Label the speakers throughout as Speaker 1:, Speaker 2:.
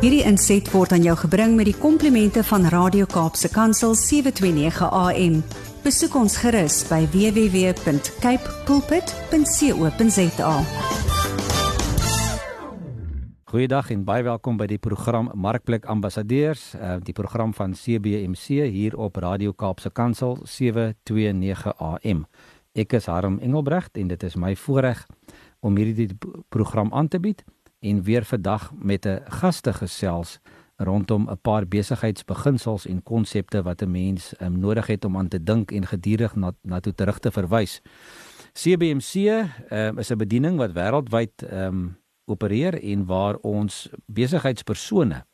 Speaker 1: Hierdie inset word aan jou gebring met die komplimente van Radio Kaapse Kansel 729 AM. Besoek ons gerus by www.cape pulpit.co.za.
Speaker 2: Goeiedag en baie welkom by die program Markplek Ambassadeurs, uh, die program van CBMC hier op Radio Kaapse Kansel 729 AM. Ek is Harm Engelbrecht en dit is my voorreg om hierdie program aan te bied en weer vandag met 'n gaste gesels rondom 'n paar besigheidsbeginsels en konsepte wat 'n mens um, nodig het om aan te dink en gedurig na na toe terug te verwys. CBMC um, is 'n bediening wat wêreldwyd um, opereer en waar ons besigheidspersone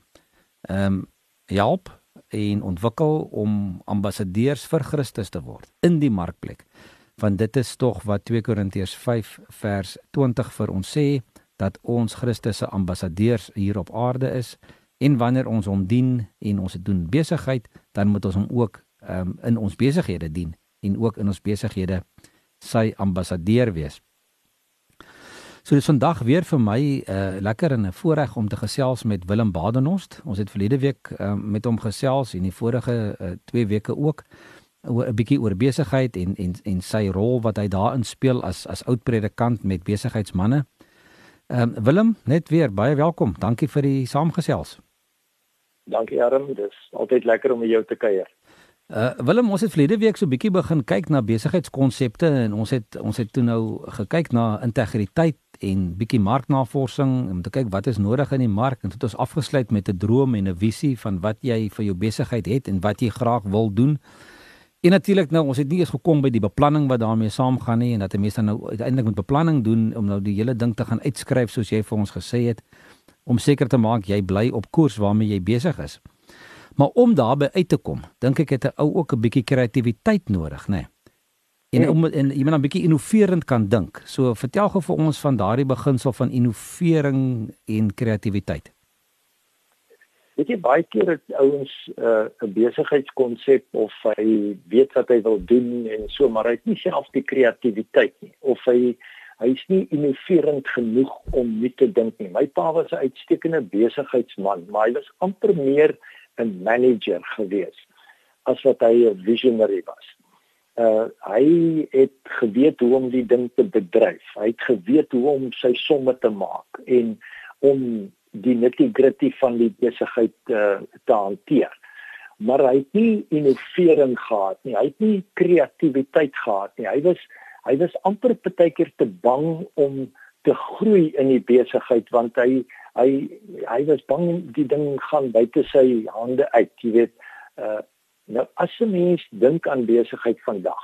Speaker 2: ehm um, help en ontwikkel om ambassadeurs vir Christus te word in die markplek. Want dit is tog wat 2 Korintiërs 5 vers 20 vir ons sê dat ons Christus se ambassadeurs hier op aarde is en wanneer ons hom dien en ons doen besigheid, dan moet ons hom ook um, in ons besighede dien en ook in ons besighede sy ambassadeur wees. So dis vandag weer vir my uh, lekker en 'n voorreg om te gesels met Willem Badenhorst. Ons het verlede week uh, met hom gesels en die vorige 2 uh, weke ook oor 'n bietjie oor besigheid en en en sy rol wat hy daarin speel as as oud predikant met besigheidsmande. Ehm um, Willem, net weer baie welkom. Dankie vir die saamgesels.
Speaker 3: Dankie Arm, dis altyd lekker om met jou te kuier.
Speaker 2: Uh Willem, ons het verlede week so bietjie begin kyk na besigheidskonsepte en ons het ons het toe nou gekyk na integriteit en bietjie marknavorsing om te kyk wat is nodig in die mark en dit het ons afgesluit met 'n droom en 'n visie van wat jy vir jou besigheid het en wat jy graag wil doen. En natuurlik nou ons het nie eens gekom by die beplanning wat daarmee saamgaan nie en dat 'n mens dan nou uiteindelik met beplanning doen om nou die hele ding te gaan uitskryf soos jy vir ons gesê het om seker te maak jy bly op koers waarmee jy besig is. Maar om daarby uit te kom, dink ek het 'n ou ook 'n bietjie kreatiwiteit nodig, né? Nee. En ja. om en jy moet 'n bietjie innoverend kan dink. So vertel gou vir ons van daardie beginsel van innovering en kreatiwiteit.
Speaker 3: Weet jy baie keer het ouens 'n uh, besigheidskonsep of hy weet wat hy wil doen en so maar hy het nie self die kreatiwiteit nie of hy hy is nie innoverend genoeg om nie te dink nie. My pa was 'n uitstekende besigheidsman, maar hy was amper meer 'n manager gewees as wat hy 'n visionary was. Uh hy het geweet hoe om die ding te bedryf. Hy het geweet hoe om sy somme te maak en om die nitty-gritty van die besigheid uh, te hanteer. Maar hy het nie innovering gehad nie. Hy het nie kreatiwiteit gehad nie. Hy was hy was amper partykeer te bang om te groei in die besigheid want hy hy hy was bang die ding gaan buite sy hande uit, jy weet. Uh nou as 'n mens dink aan besigheid vandag,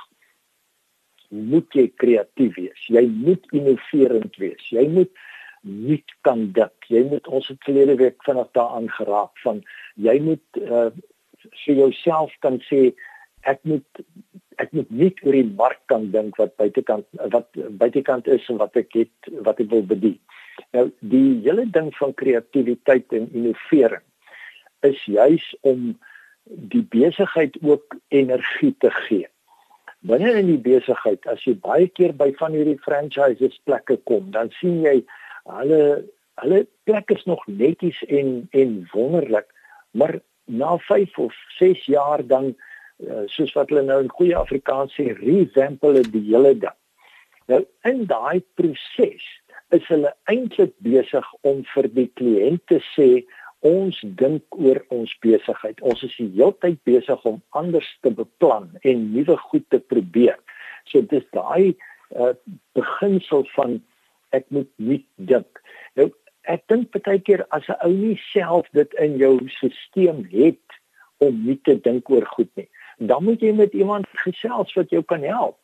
Speaker 3: moet jy kreatief wees. Jy moet innoverend wees. Jy moet nuut kan dink. Jy moet ons het verlede week vanaf daaraan geraak van jy moet uh, vir jouself kan sê ek moet ek moet nie oor die mark kan dink wat buitekant wat buitekant is en wat ek het wat ek wil bedien. Nou die hele ding van kreatiwiteit en innovering is juis om die besigheid ook energie te gee. Wanneer in die besigheid as jy baie keer by van hierdie franchises plekke kom, dan sien jy hulle hulle plek is nog netjies en en wonderlik maar na 5 of 6 jaar dan uh, soos wat hulle nou in goeie Afrikaans sê revamp hulle die hele ding. Nou in daai proses is hulle eintlik besig om vir die kliënt te sê ons dink oor ons besigheid. Ons is die hele tyd besig om anders te beplan en nuwe goed te probeer. So dis daai uh, beginsel van ek moet nie dink. Nou ek dink baie keer as 'n ou nie self dit in jou stelsel het om nie te dink oor goed nie, dan moet jy met iemand gesels wat jou kan help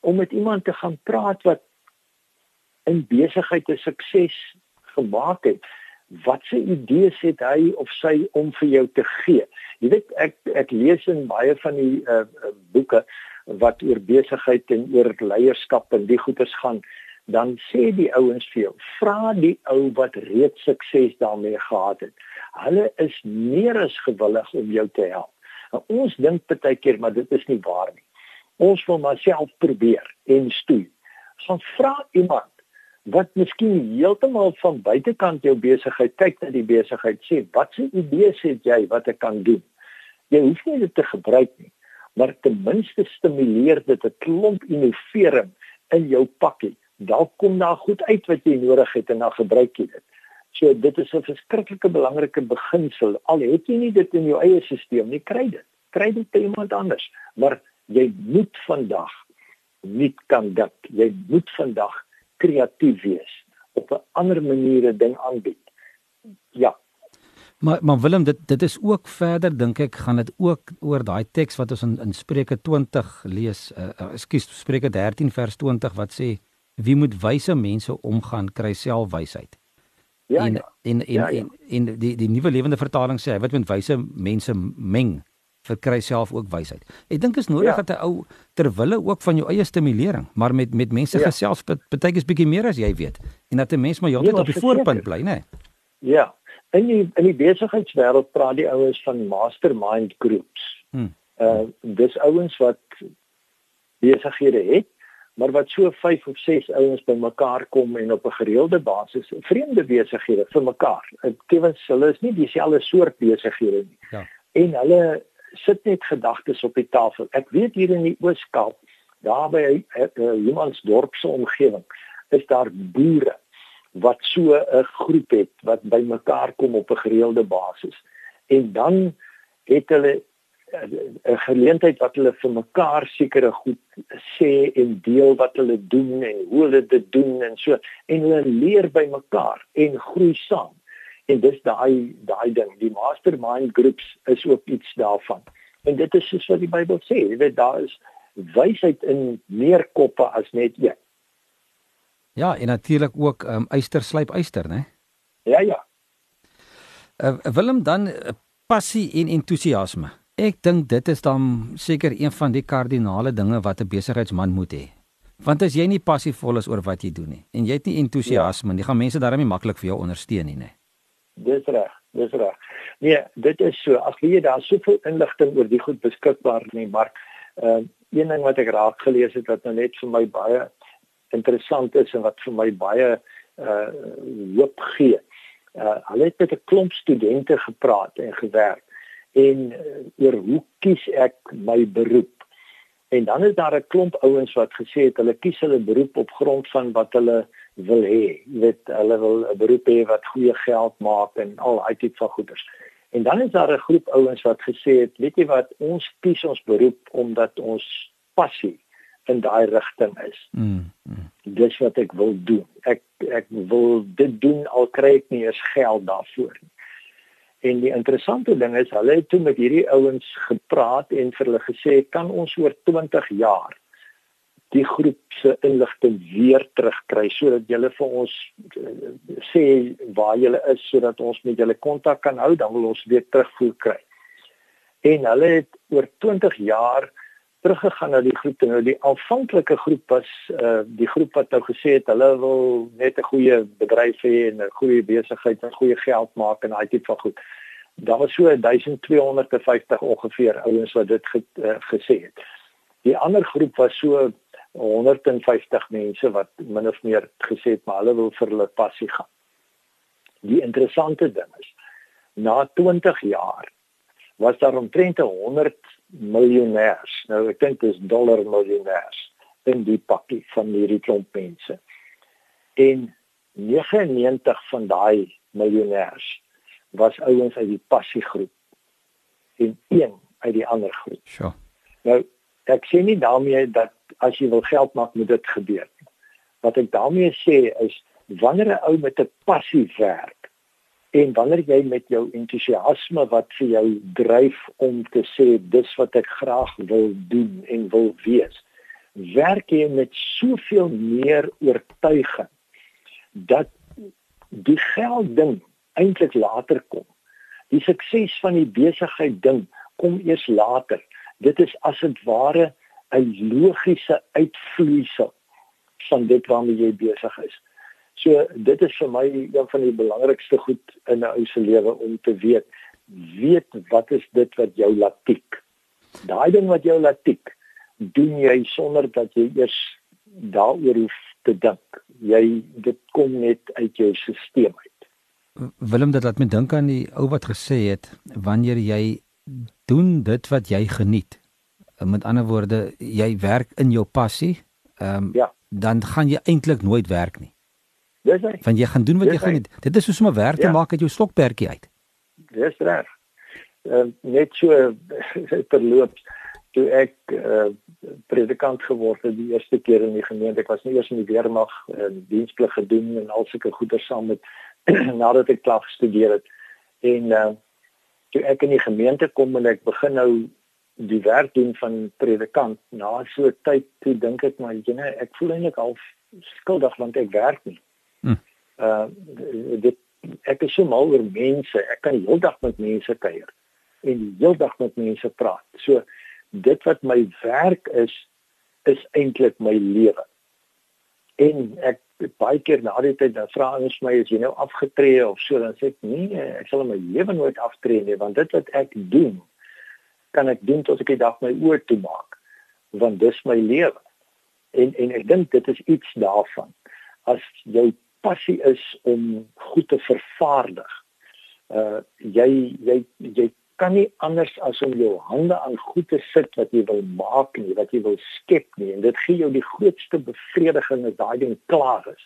Speaker 3: om met iemand te gaan praat wat in besigheid 'n sukses gemaak het. Wat se idees het hy of sy om vir jou te gee? Jy weet ek ek lees in baie van die uh, boeke wat oor besigheid en oor leierskap en die goeters gaan dan sê die ouens vir jou, vra die ou wat reeds sukses daarmee gehad het. Hulle is meer as gewillig om jou te help. En ons dink baie keer maar dit is nie waar nie. Ons wil maar self probeer en stoei. Gaan vra iemand wat miskien heeltemal van buitekant jou besigheid kyk na die besigheid sê watse idees het jy wat ek kan doen jy hoef nie dit te gebruik nie maar ten minste stimuleer dit 'n klomp innovering in jou pakkie dalk kom daar goed uit wat jy nodig het en dan gebruik jy dit so dit is 'n verskriklike belangrike beginsel al het jy nie dit in jou eie stelsel nie kry dit kry dit by iemand anders maar jy moet vandag nie kan dink jy moet vandag kreatief wees op 'n ander manier 'n ding aanbied. Ja.
Speaker 2: Maar maar Willem dit dit is ook verder dink ek gaan dit ook oor daai teks wat ons in in Spreuke 20 lees. Uh, uh, Ekskuus Spreuke 13 vers 20 wat sê wie moet wyse mense omgaan kry self wysheid. Ja, en, ja. En en ja, ja. en en die die nuwe lewende vertaling sê hy wat met wyse mense meng verkry self ook wysheid. Ek dink is nodig ja. dat 'n ou ter wille ook van jou eie stimulering, maar met met mense ja. gesels partykeer is bietjie meer as jy weet en dat 'n mens maar heeltyd ja, op die voorpunt bly, né?
Speaker 3: Ja. In die in die besigheidswêreld praat die ouens van mastermind groups. Hmm. Uh dis ouens wat besighede het maar wat so 5 of 6 ouens bymekaar kom en op 'n gereelde basis vreemde besighede vir mekaar. Dit kewens hulle is nie dieselfde soort besighede nie. Ja. En hulle sit net gedagtes op die tafel. Ek weet hier in die Ooskaap, daar by Humansdorp se omgewing, is daar boere wat so 'n groep het wat bymekaar kom op 'n gereelde basis. En dan het hulle eh, 'n geleentheid wat hulle vir mekaar sekere goed sê en deel wat hulle doen en hoe hulle dit doen en so en hulle leer by mekaar en groei saam. En dis daai daai ding die mastermind groups is ook iets daarvan. En dit is soos wat die Bybel sê jy weet daar is wysheid in meer koppe as net een.
Speaker 2: Ja en natuurlik ook um, eister slyp eister né?
Speaker 3: Ja ja.
Speaker 2: Uh, Willem dan uh, passie en entoesiasme ek dink dit is dan seker een van die kardinale dinge wat 'n besigheidsman moet hê Want as jy nie passievol is oor wat jy doen nie en jy het nie entoesiasme ja. nie, gaan mense daarmee maklik vir jou ondersteun nie, nê.
Speaker 3: Dis reg, dis reg. Nee, dit is so. As jy daar soveel inligting oor die goed beskikbaar in die mark, ehm uh, een ding wat ek raak gelees het wat nou net vir my baie interessant is en wat vir my baie uh hoop gee. Uh hulle het met 'n klomp studente gepraat en gewerk en uh, oor hoe kies ek my beroep? En dan is daar 'n klomp ouens wat gesê het hulle kies hulle beroep op grond van wat hulle wil hê. Jy weet, hulle wil 'n beroep hê wat goeie geld maak en al daai tipe van goeders. En dan is daar 'n groep ouens wat gesê het, weet jy wat, ons kies ons beroep omdat ons passie in daai rigting is. Mm, mm. Dis wat ek wil doen. Ek ek wil dit doen al kry ek nie eens geld daarvoor nie. En die interessante ding is hulle het toe met hierdie ouens gepraat en vir hulle gesê kan ons oor 20 jaar die groep se inligting weer terugkry sodat julle vir ons uh, sê waar julle is sodat ons met julle kontak kan hou dan wil ons weer terugvoer kry. En hulle het oor 20 jaar teruggegaan na die groep en nou die aanvanklike groep was uh, die groep wat nou gesê het hulle wil net 'n goeie bedryf hê en 'n goeie besigheid en goeie geld maak en daai tipe van goed. Daar was so 1250 ongeveer ouens wat dit ge, uh, gesê het. Die ander groep was so 150 mense wat min of meer gesê het maar hulle wil vir hulle passie gaan. Die interessante ding is na 20 jaar was daar omtrent 100 miljonêers. Nou ek dink dis dollar miljonêers in die pakkie van hierdie klomp mense. En 99 van daai miljonêers was ouens uit die passiegroep en een uit die ander groep.
Speaker 2: Sure.
Speaker 3: Nou ek sê nie daarmee dat as jy wil geld maak moet dit gebeur. Wat ek daarmee sê is wanneer 'n ou met 'n passie werk en wanneer jy met jou entoesiasme wat vir jou dryf om te sê dis wat ek graag wil doen en wil wees, werk jy met soveel meer oortuiging dat die geld ding eintlik later kom. Die sukses van die besigheid ding kom eers later. Dit is as dit ware 'n logiese uitvloeisel van dit waarmee jy besig is. So dit is vir my een van die belangrikste goed in 'n ou se lewe om te weet weet wat is dit wat jou laat tik. Daai ding wat jou laat tik, doen jy sonder dat jy eers daaroor hoef te dink. Jy dit kom net uit jou stelsel uit.
Speaker 2: Willem dit laat my dink aan die ou wat gesê het wanneer jy doen dit wat jy geniet. Met ander woorde, jy werk in jou passie. Ehm um, ja. dan gaan jy eintlik nooit werk nie.
Speaker 3: Dis reg.
Speaker 2: Want jy gaan doen wat Dis jy geniet. Dit is soos om 'n werk te ja. maak uit jou stokperdjie uit.
Speaker 3: Dis reg. Uh, net so terloops toe ek uh, predikant geword het die eerste keer in die gemeente. Ek was nie eers in die weermag uh, diensplig gedoen en al sulke goeder saam met nadat ek klaar gestudeer het. En uh, toe ek in die gemeente kom en ek begin nou die werk doen van predikant na so tyd toe dink ek maar jy weet ek voel eintlik al skuldig want ek werk nie. Uh dit ek is so mal oor mense. Ek kan die hele dag met mense kuier en die hele dag met mense praat. So dit wat my werk is is eintlik my lewe. En ek baie keer na die tyd dan vra ons my as jy nou afgetree of so dan sê ek nee, ek sal my lewe nooit aftree nie want dit wat ek doen kan ek doen tot ek die dag my oë toe maak want dis my lewe. En en ek dink dit is iets daarvan. As jou passie is om goed te vervaardig, uh jy jy jy kan nie anders as om jou hande aan goed te sit wat jy wil maak nie, wat jy wil skep nie en dit gee jou die grootste bevrediging as daai ding klaar is.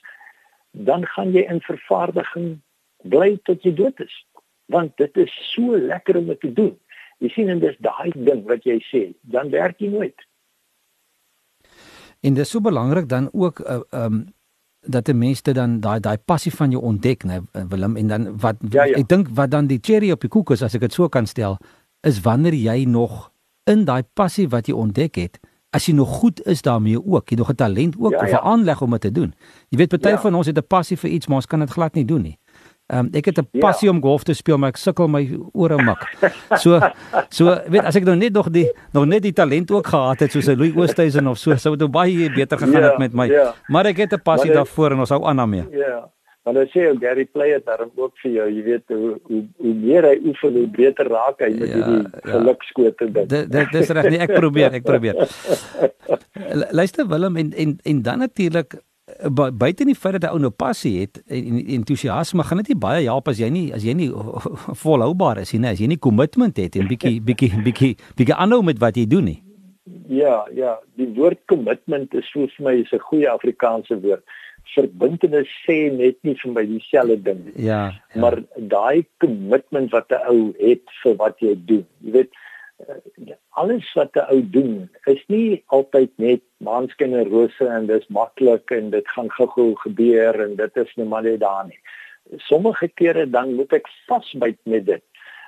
Speaker 3: Dan gaan jy in vervaardiging bly tot jy dood is. Want dit is so lekker om te doen. Jy sien en dis daai ding wat jy sê, dan werk jy nooit.
Speaker 2: En dit is so belangrik dan ook 'n uh, um dat die mense dan daai daai passie van jou ontdek, né, Willem, en dan wat ja, ja. ek dink wat dan die cherry op die koek is as ek dit so kan stel, is wanneer jy nog in daai passie wat jy ontdek het, as jy nog goed is daarmee ook, jy nog 'n talent ook ja, of 'n ja. aanleg om dit te doen. Jy weet party ja. van ons het 'n passie vir iets, maar ons kan dit glad nie doen nie. Um, ek het 'n ja. passie ja. om golf te speel, maar ek sukkel my ore mak. So so weet as ek nou net nog die nog net die talent ook gehad het soos 'n Louis Oosthuizen of so, sou dit baie beter gegaan het ja, met my. Ja. Maar ek het 'n passie maar daarvoor en ons hou aan daarmee.
Speaker 3: Ja. Maar dan sê ek Gary play het daarom ook vir jou, jy weet hoe hoe, hoe meer hy oefen, hoe beter raak hy met ja, hierdie ja. gelukskote
Speaker 2: ding. Dit dis reg nie, ek probeer, ek probeer. Luister Willem en en en dan natuurlik buite die feit dat hy ou nou passie het en entoesiasme gaan dit nie baie help as jy nie as jy nie volhoubaar is nie as jy nie kommitment het en bietjie bietjie bietjie bietjie aanhou met wat jy doen nie.
Speaker 3: Ja ja die woord kommitment is vir my is 'n goeie Afrikaanse woord. Verbintenis sê net nie vir my dieselfde ding
Speaker 2: nie. Ja,
Speaker 3: ja. maar daai kommitment wat 'n ou het vir wat jy doen jy weet alles wat 'n ou doen is nie altyd net maanskyn en rose en dis maklik en dit gaan gou-gou gebeur en dit is nou maar net daar nie. Sommige kere dan moet ek vasbyt met dit.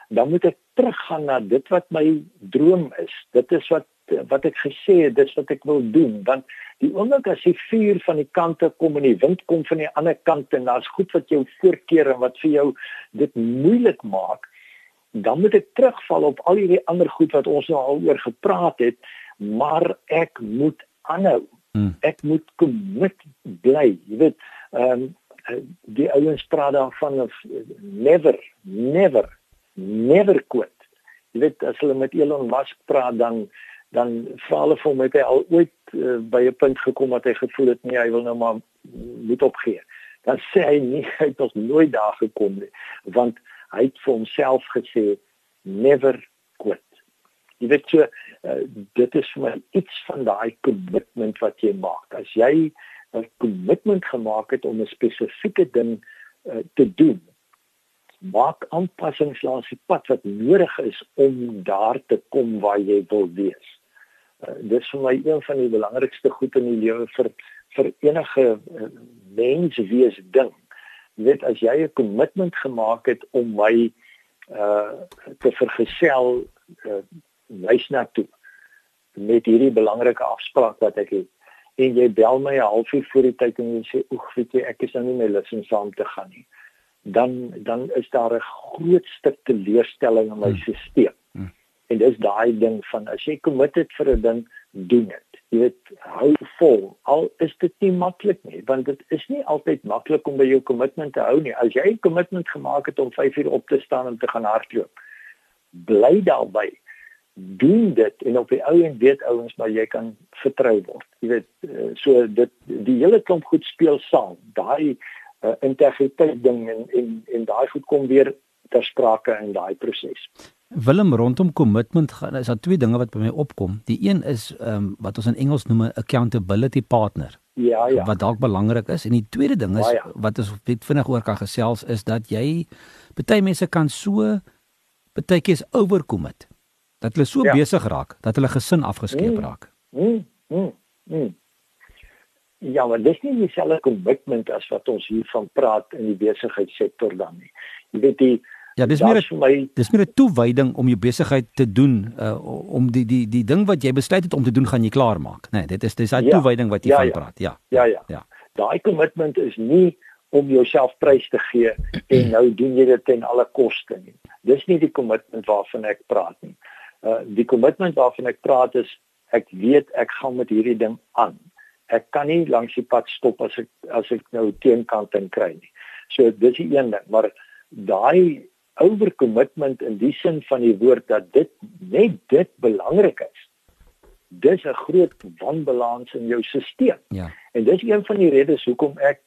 Speaker 3: Dan moet ek teruggaan na dit wat my droom is. Dit is wat wat ek gesê het, dit is wat ek wil doen want die oomblik as die vuur van die kante kom en die wind kom van die ander kant en daar's goed wat jou voorkeer en wat vir jou dit moeilik maak dan moet ek terugval op al hierdie ander goed wat ons nou al oor gepraat het, maar ek moet aanhou. Hmm. Ek moet commit bly. Jy weet, ehm um, die ouens praat daarvan of never, never, never quit. Jy weet as hulle met Elon Musk praat dan dan vra hulle vir hom het hy al ooit uh, by 'n punt gekom wat hy gevoel het nee, hy wil nou maar moet opgee. Dan sê hy nie hy het nog nooit daar gekom nie, want hy het vir homself gesê never quit. Jy weet so uh, dit is vir my iets van daai kommitment wat jy maak. As jy 'n kommitment gemaak het om 'n spesifieke ding uh, te doen, maak aanpassings langs die pad wat nodig is om daar te kom waar jy wil wees. Uh, dit is vir my een van die belangrikste goed in die lewe vir vir enige uh, mens wees ding Jy weet as jy 'n kommitment gemaak het om my uh te vergesel uh wys na toe met hierdie belangrike afspraak wat ek het en jy bel my 'n halfuur voor die tyd en jy sê oek weet jy ek is nou nie meer lus om saam te gaan nie dan dan is daar 'n groot stuk teleurstelling in my hmm. stelsel hmm. en dis daai ding van as jy committed vir 'n ding doen dit jy weet hou vol al is dit nie maklik nie want dit is nie altyd maklik om by jou kommitment te hou nie as jy 'n kommitment gemaak het om 5 uur op te staan en te gaan hardloop bly daarby doen dit en op die ou en weet ouens maar jy kan vertrou word. Jy weet uh, so dit die hele klomp goed speel saam. Daai uh, integriteit ding en en en daai goed kom weer ter sprake in daai proses.
Speaker 2: Willem rondom commitment gaan is daar twee dinge wat by my opkom. Die een is ehm um, wat ons in Engels noem 'n accountability partner.
Speaker 3: Ja ja.
Speaker 2: Wat dalk belangrik is en die tweede ding is ja, ja. wat ons vinnig oor kan gesels is dat jy baie mense kan so baie keer overcommit dat hulle so ja. besig raak dat hulle gesin afgeskeep mm. raak.
Speaker 3: Mm. Mm. Mm. Ja, maar dis nie dieselfde commitment as wat ons hier van praat in die besigheidssektor dan nie. Jy weet die
Speaker 2: Ja, dis meer my dis meer 'n toewyding om jou besigheid te doen uh om die die die ding wat jy besluit het om te doen gaan jy klaar maak. Nee, dit is dis daai ja, toewyding wat jy ja, van ja. praat. Ja.
Speaker 3: Ja, ja. ja. Daai commitment is nie om jouself prys te gee en nou doen jy dit ten alle koste nie. Dis nie die commitment waarvan ek praat nie. Uh die commitment waarvan ek praat is ek weet ek gaan met hierdie ding aan. Ek kan nie langs die pad stop as ek as ek nou teenkant in kry nie. So dis die een ding, maar daai overcommitment in die sin van die woord dat dit net dit belangrik is. Dis 'n groot wanbalans in jou stelsel.
Speaker 2: Ja.
Speaker 3: En dis een van die redes hoekom ek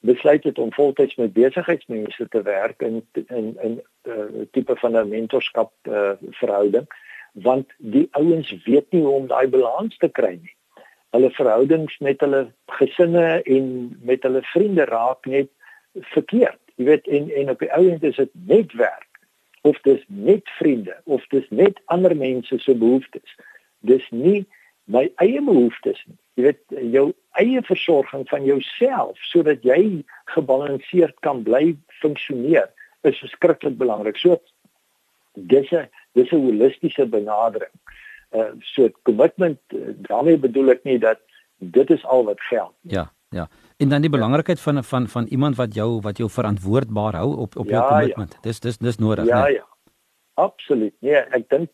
Speaker 3: besluit het om voltyds met besigheidsmense te werk in in in 'n uh, eh, tipe van 'n mentorskap uh, verhouding want die ouens weet nie hoe om daai balans te kry nie. Hulle verhoudings met hulle gesinne en met hulle vriende raak net verkeerd. Jy weet en en op die ou end is dit net werk of dis net vriende of dis net ander mense se behoeftes. Dis nie my eie behoeftes nie. Jy weet jou eie versorging van jouself sodat jy gebalanseerd kan bly funksioneer is verskriklik belangrik. So dis 'n dis 'n holistiese benadering. Uh so commitment uh, daarmee bedoel ek nie dat dit is al wat geld.
Speaker 2: Ja, ja. En dan die belangrikheid van van van iemand wat jou wat jou verantwoordbaar hou op op jou ja, commitment. Ja. Dis dis dis nodig,
Speaker 3: ja, nee. Ja, ja. Absoluut. Nee, ek dink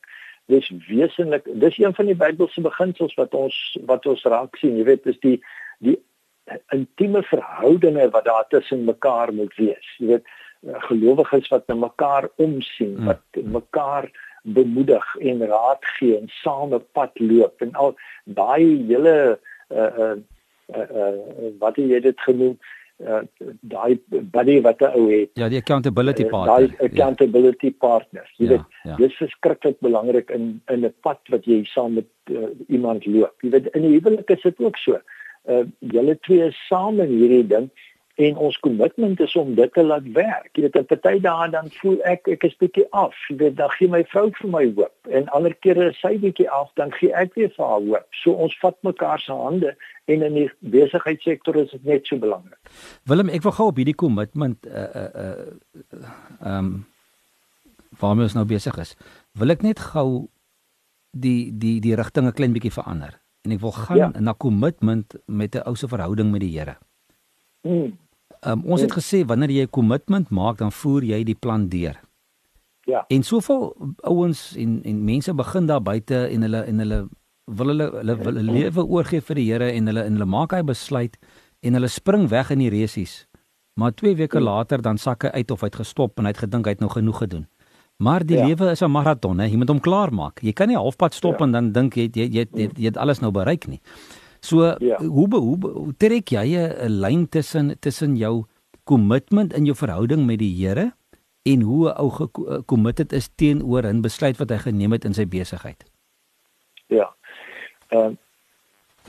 Speaker 3: dis wesentlik. Dis een van die Bybelse beginsels wat ons wat ons raak sien. Jy weet, dis die die intieme verhoudinge wat daar tussen mekaar moet wees. Jy weet, gelowiges wat na mekaar omsien, hmm. wat mekaar bemoedig en raad gee en saam 'n pad loop en al daai hele uh uh uh, uh wat jy dit genoem uh daai buddy wat 'n ou het.
Speaker 2: Ja die accountability uh, partner.
Speaker 3: daai accountability ja. partners. Jy ja, weet ja. dis verskriklik belangrik in in 'n pad wat jy saam met uh, iemand loop. Jy weet in die huwelik is dit ook so. Uh julle twee is saam in hierdie ding en ons kommitment is om dit te laat werk. Jy weet, op party dae dan voel ek ek is bietjie af. Jy weet, dan gee my vrou vir my hoop en ander kere is sy bietjie af, dan gee ek weer vir haar hoop. So ons vat mekaar se hande en in die besigheidssektor is dit net so belangrik.
Speaker 2: Willem, ek wil gou op hierdie kommitment uh uh uh ehm um, waarmee ons nou besig is. Wil ek net gou die die die rigting 'n klein bietjie verander en ek wil gaan ja. na kommitment met 'n ou se verhouding met die Here. Hmm. Um, ons het gesê wanneer jy 'n kommitment maak, dan voer jy die plan deur.
Speaker 3: Ja.
Speaker 2: En soveel ouens en en mense begin daar buite en hulle en hulle wil hulle hulle wil hulle lewe oorgee vir die Here en hulle en hulle maak hy besluit en hulle spring weg in die resies. Maar 2 weke later dan sak hy uit of hy het gestop en hy het gedink hy het nou genoeg gedoen. Maar die ja. lewe is 'n maraton, hè. Jy moet hom klaar maak. Jy kan nie halfpad stop ja. en dan dink jy jy jy, jy jy het alles nou bereik nie. So ja. hoe, hoe hoe trek jy 'n lyn tussen tussen jou kommitment in jou verhouding met die Here en hoe 'n ou gecommitted is teenoor 'n besluit wat hy geneem het in sy besigheid?
Speaker 3: Ja. Ehm uh,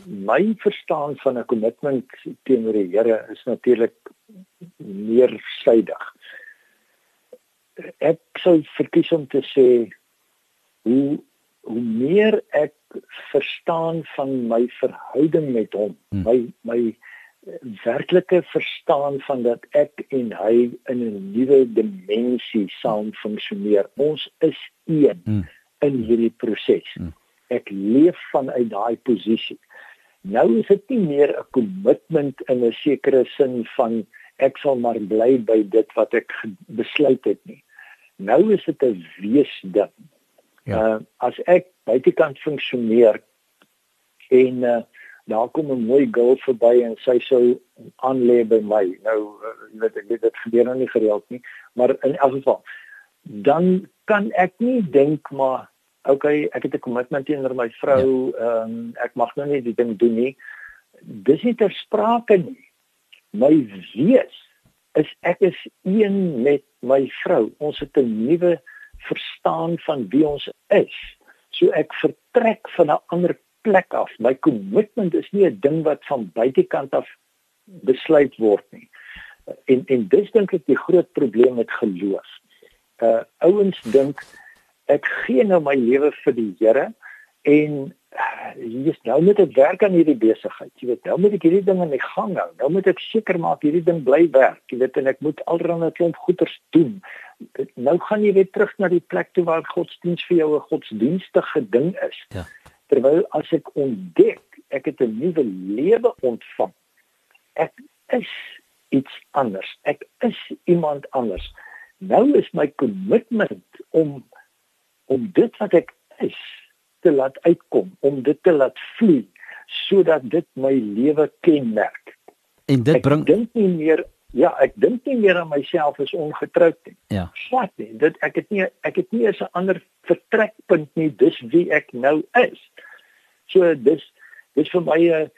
Speaker 3: my verstaan van 'n kommitment teenoor die Here is natuurlik meer suidig. Ek sou verkies om te sê hoe hoe meer ek verstaan van my verhouding met hom, hmm. my my werklike verstaan van dat ek en hy in 'n nuwe dimensie saam funksioneer. Ons is een hmm. in hierdie proses. Hmm. Ek leef vanuit daai posisie. Nou is dit nie meer 'n kommitment in 'n sekere sin van ek sal maar bly by dit wat ek besluit het nie. Nou is dit 'n weesding. Ja. Uh, as ek buitekant funksioneer en uh, daar kom 'n mooi girl verby en sy sou aanlê by my. Nou uh, weet ek dit gebeur nou nie gereeld nie, maar in elk geval dan kan ek nie dink maar okay, ek het 'n kommitment teenoor my vrou, ja. ehm um, ek mag nou nie die ding doen nie. Dis nie ter sprake nie. My wees is ek is een met my vrou. Ons het 'n nuwe verstaan van wie ons is. So ek vertrek van 'n ander plek af. My kommitment is nie 'n ding wat van buitekant af besluit word nie. En en dis dink ek die groot probleem met geloof. Uh ouens dink ek gee nou my lewe vir die Here en jy is nou met 'n werk aan hierdie besigheid. Jy weet, nou moet ek hierdie ding in die gang hou. Nou moet ek seker maak hierdie ding bly werk. Jy weet, en ek moet alreeds 'n klomp goeders doen. Nou gaan jy weer terug na die plek toe waar godsdiens vir jou 'n godsdienstige ding is. Ja. Terwyl as ek ontdek ek het 'n nuwe lewe ontvang. Ek is iets anders. Ek is iemand anders. Nou is my kommitment om om dit wat ek is te laat uitkom, om dit te laat vloei sodat dit my lewe kenmerk.
Speaker 2: En dit bring
Speaker 3: ek dink nie meer ja, ek dink nie meer aan myself as ongetroud nie.
Speaker 2: Ja.
Speaker 3: Swat nie. Dit ek het nie ek het nie eens 'n ander vertrekpunt nie. Dis wie ek nou is. So dis dis vir my 'n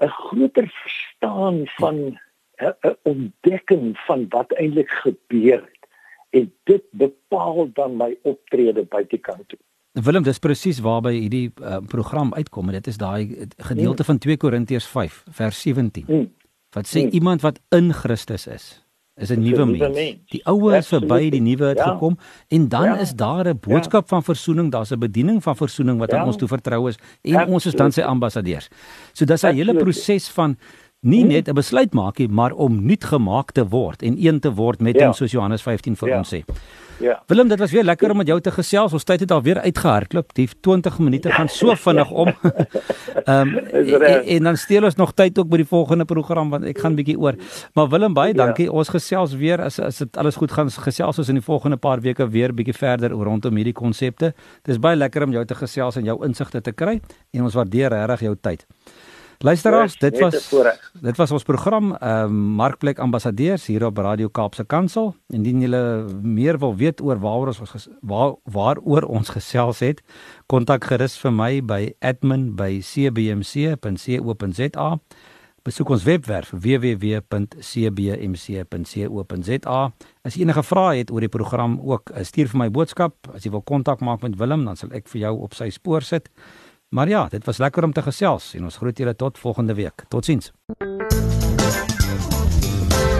Speaker 3: 'n groter verstaan van 'n ontdekking van wat eintlik gebeur het en dit bepaal dan my optrede buitekant toe.
Speaker 2: Willem, dis presies waarby hierdie uh, program uitkom en dit is daai gedeelte mm. van 2 Korintiërs 5 vers 17. Mm. Wat sê mm. iemand wat in Christus is, is 'n nuwe mens. mens. Die ou is verby, die nuwe het ja. gekom en dan ja. is daar 'n boodskap ja. van verzoening, daar's 'n bediening van verzoening wat ja. aan ons toe vertrou is en Absolute. ons is dan sy ambassadeurs. So dis 'n hele proses van nie hmm. net 'n besluit maak nie, maar om nuut gemaak te word en een te word met ja. hom soos Johannes 15 vir ja. ons sê. Ja. Willem, dit was weer lekker om met jou te gesels. Ons tyd het al weer uitgehardloop. Die 20 minute gaan so vinnig om. Ehm um, en, en dan steel ons nog tyd ook by die volgende program want ek gaan bietjie oor. Maar Willem, baie ja. dankie. Ja. Ons gesels weer as as dit alles goed gaan gesels ons in die volgende paar weke weer bietjie verder oor rondom hierdie konsepte. Dit is baie lekker om jou te gesels en jou insigte te kry en ons waardeer regtig jou tyd. Luisteraars, dit was dit was ons program ehm um, Markplek Ambassadeurs hier op Radio Kaapse Kansel. Indien julle meer wil weet oor waaroor ons waar waaroor ons gesels het, kontak gerus vir my by admin@cbmc.co.za. Besoek ons webwerf www.cbmc.co.za. As jy enige vrae het oor die program ook, stuur vir my boodskap. As jy wil kontak maak met Willem, dan sal ek vir jou op sy spoor sit. Maar ja, dit was lekker om te gesels en ons groet julle tot volgende week. Totsiens.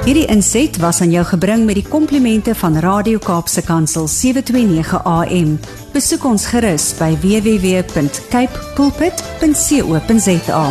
Speaker 1: Hierdie inset was aan jou gebring met die komplimente van Radio Kaapse Kansel 729 AM. Besoek ons gerus by www.cape pulpit.co.za.